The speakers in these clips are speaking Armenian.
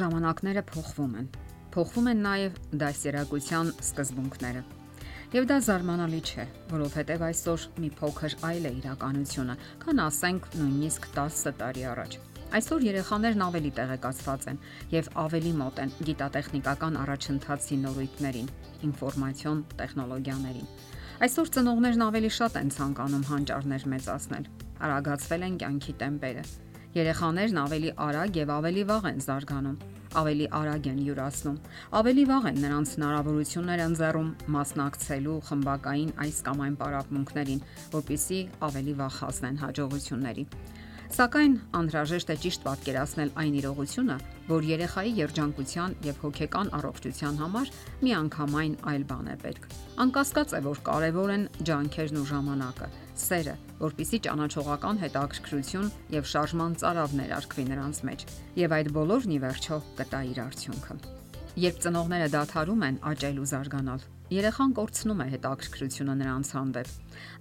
Ժամանակները փոխվում են։ Փոխվում են նաև դասերակցության սկզբունքները։ Եվ դա զարմանալի չէ, որովհետև այսօր մի փոքր այլ է իրականությունը, քան ասենք նույնիսկ 10 տարի առաջ։ Այսօր երեխաներն ավելի տեղեկացված են եւ ավելի մոտ են գիտատեխնիկական առաջընթացի նորույթներին, ինֆորմացիոն տեխնոլոգիաներին։ Այսօր ծնողներն ավելի շատ են ցանկանում հանճարներ մեծացնել։ Արագացվել են կյանքի տեմպերը Երեխաներն ավելի արագ եւ ավելի վաղ են զարգանում, ավելի արագ են յուրացնում, ավելի վաղ են նրանց հնարավորությունները ընձեռում մասնակցելու խմբակային այս կամ այն պարապմունքներին, որpիսի ավելի վաղ հասնեն հաջողությունների։ Սակայն անհրաժեշտ է ճիշտ պատկերացնել այն իրողությունը, որ երեխայի երջանկության եւ հոգեկան առողջության համար միանգամայն այլ բան է պետք։ Անկասկած է, որ կարևոր են ջանքերն ու ժամանակը, սերը, որpիսի ճանաչողական հետաքրքրություն եւ շարժման ծարավ ներարկվի նրանց մեջ, եւ այդ բոլորն ի վերջո կտա իր արդյունքը։ Երբ ծնողները դադարում են աճել ու զարգանալ, երեխան կորցնում է հետաքրքրությունը նրանց հանդեպ։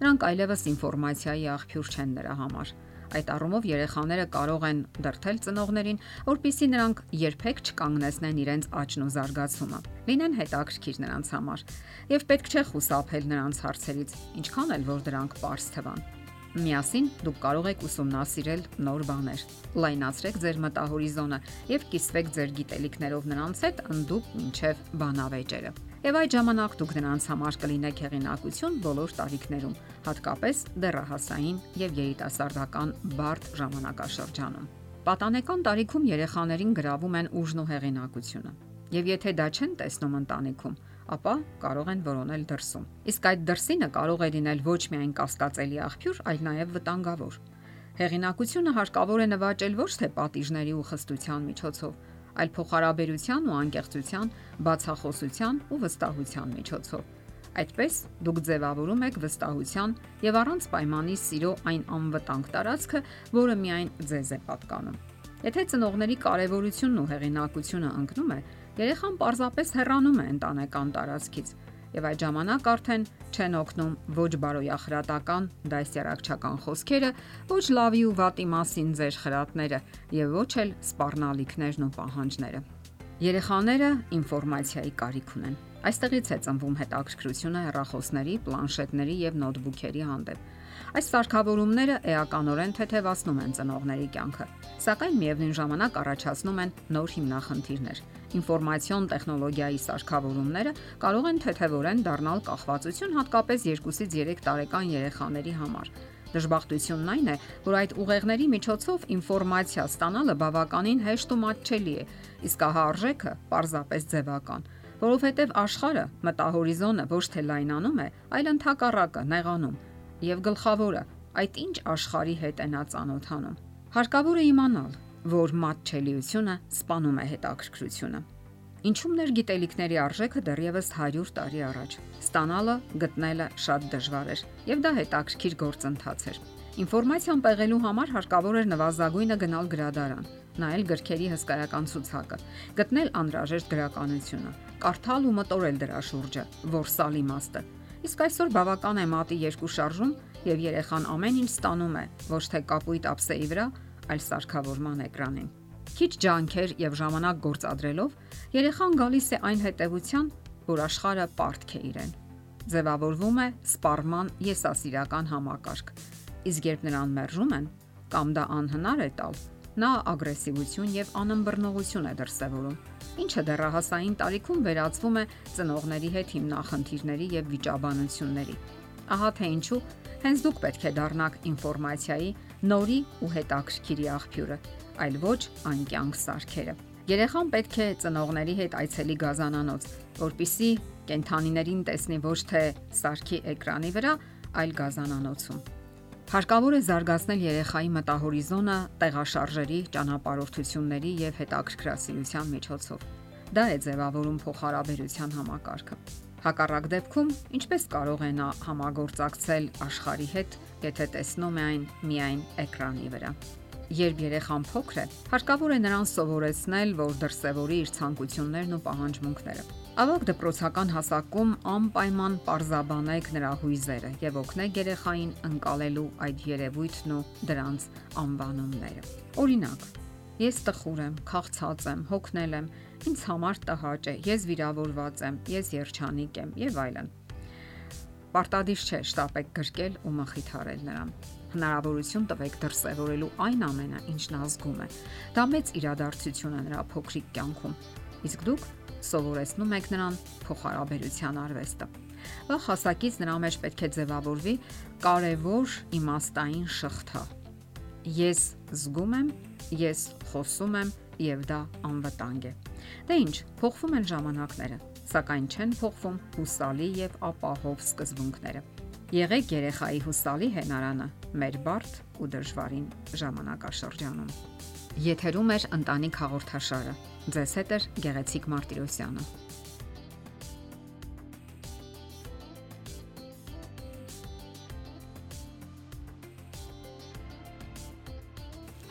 Նրանք այլևս ինֆորմացիայի աղբյուր չեն նրա համար Այդ առումով երեխաները կարող են դրթել ծնողներին, որpիսի նրանք երբեք չկանգնեցնեն իրենց աճն ու զարգացումը։ Լինեն հետաքրքիր նրանց համար եւ պետք չէ խուսափել նրանց հարցերից, ինչքան էլ որ դրանք པարս թվան։ Միասին դուք կարող եք ուսումնասիրել նոր բաներ։ Լայնացրեք ձեր մտահորիզոնը եւ կիսվեք ձեր գիտելիքներով նրանց հետ ընդդուք մինչև բանավեճերը։ Եվ այդ ժամանակ դուք նրանց համար կլինեք հեղինակություն բոլոր տարիքներում, հատկապես դեռահասային եւ երիտասարդական բարդ ժամանակաշրջանում։ Պատանեկան տարիքում երեխաներին գրավում են ուժն ու հեղինակությունը։ Եվ եթե դա չեն տեսնում ընտանիքում, ապա կարող են որոնել դրսում։ Իսկ այդ դրսինը կարող է լինել ոչ միայն կասկածելի աղբյուր, այլ նաև վտանգավոր։ Հեղինակությունը հարկավոր է նվաճել ոչ թե պատիժների ու խստության միջոցով, այլ փոխհարաբերության ու անկեղծության, բացախոսության ու վստահության միջոցով։ Այդպես դուք ձևավորում եք վստահության եւ առանց պայմանի սիրո այն անվտանգ տարածքը, որը միայն ձեզ է պատկանում։ Եթե ծնողների կարևորությունն ու հեղինակությունը ընկնում է, երեխան պարզապես հեռանում է ընտանեկան տարածքից եւ այդ ժամանակ արդեն չեն օգնում ոչ բարոյախրատական դասյարակչական խոսքերը, ոչ լավի ու վատի մասին ձեր խրատները եւ ոչ էլ սպառնալիքներն ու պահանջները։ Երեխաները ինֆորմացիայի կարիք ունեն։ Այստեղից է ծնվում հետաքրքրությունը հեռախոսների, պլանշետների եւ նոթբուքերի հանդեպ։ Այս սարքավորումները էականորեն թեթևացնում են ծնողների կյանքը, սակայն միևնույն ժամանակ առաջացնում են նոր հիմնախնդիրներ ինֆորմացիոն տեխնոլոգիայի սարքավորումները կարող են թեթևորեն դառնալ կախվածություն հատկապես 2-ից 3 տարեկան երեխաների համար։ Դժբախտությունն այն է, որ այդ ուղեղների միջոցով ինֆորմացիա ստանալը բավականին հեշտ ու մատչելի է, իսկ ահա արժեքը պարզապես ձևական, որովհետև աշխարը մտահորիզոնը ոչ թե լայնանում է, այլ ընդհակառակը նեղանում։ Եվ գլխավորը, այդ ինչ աշխարի հետ է նա ծանոթանում։ Հարկավոր է իմանալ, որ մատչելիությունը սپانում է հետաքրքրությունը։ Ինչումներ գիտելիքների արժեքը դեռևս 100 տարի առաջ։ Ստանալը, գտնելը շատ դժվար էր, եւ դա հետաքրքիր գործընթաց էր։ Ինֆորմացիան պեղելու համար հարկավոր էր նվազագույնը գնալ գրադարան, նայել գրքերի հսկայական ցուցակը, գտնել անհրաժեշտ գրականությունը, կարդալ ու մտորել դրա շուրջը, որսալ իմաստը։ Իսկ այսօր բավական է մատի երկու շարժում եւ երեխան ամեն ինչ ստանում է, ոչ թե կապույտ ափսեի վրա, այլ սարքավորման էկրանին։ Քիչ ջանքեր եւ ժամանակ գործադրելով երեխան գալիս է այն հետևության, որ աշխարհը պարտք է իրեն։ Ձևավորվում է սպառման եսասիրական համակարգ։ Իսկ երբ նրան մերժում են կամ դա անհնար է տալ, նա ագրեսիվություն եւ անըմբռնողություն է դրսևորում, ինչը դեռահասային տարիքում վերածվում է ծնողների հետ հիմնախնդիրների եւ վիճաբանությունների։ Ահա թե ինչու հենց դուք պետք է դառնաք ինֆորմացիայի նորի ու հետաքրքիրի աղբյուրը, այլ ոչ անկյանք սարքերը։ Երեխան պետք է ծնողների հետ այցելի գազանանոց, որpիսի կենթանիներին տեսնի ոչ թե սարքի էկրանի վրա, այլ գազանանոցում։ Հարկավոր է զարգացնել երեխայի մտահորիզոնը տեղաշարժերի, ճանապարհորդությունների եւ հետաքրքրասիրության միջոցով։ Դա է ձևավորում փոխհարաբերության համակարգը։ Հակառակ դեպքում ինչպես կարող է նա համագործակցել աշխարհի հետ, եթե տեսնում է այն միայն էկրանի վրա։ Երբ երեխան փոքր է, հարկավոր է նրան սովորեցնել, որ դրսևորի իր ցանկություններն ու պահանջմունքները։ Ավակ դպրոցական հասակում անպայման parzabanեք նրա հույզերը եւ օգնեք երեխային ընկալելու այդ երևույթն ու դրանց անվանումները։ Օրինակ, Ես տխուր եմ, քաղցած եմ, հոգնել եմ, ինձ համար տհաճ է, ես վիրավորված եմ, ես երջանիկ եմ եւ այլն։ Պարտադիր չէ շտապեք գրկել ու մխիթարել նրան։ Հնարավորություն տվեք դրսևորելու այն ամենը, ինչն ազգում է։ Դա մեծ իրադարձություն է նրա փոքրիկ կյանքում։ Իսկ դուք սովորեցնում եք նրան փոխհարաբերության արվեստը։ Վաղ հասակից նրա մեջ պետք է ձևավորվի կարևոր իմաստային շղթա։ Ես զգում եմ, ես խոսում եմ եւ դա անվտանգ է։ Դե ինչ, փոխվում են ժամանակները, սակայն չեն փոխվում հուսալի եւ ապահով սկզբունքները։ Եղեք երեխայի հուսալի հենարանը մեր բարդ ու դժվարին ժամանակաշրջանում։ Եթերում է ընտանիք հաղորդաշարը։ Ձեզ հետ է Գեղեցիկ Մարտիրոսյանը։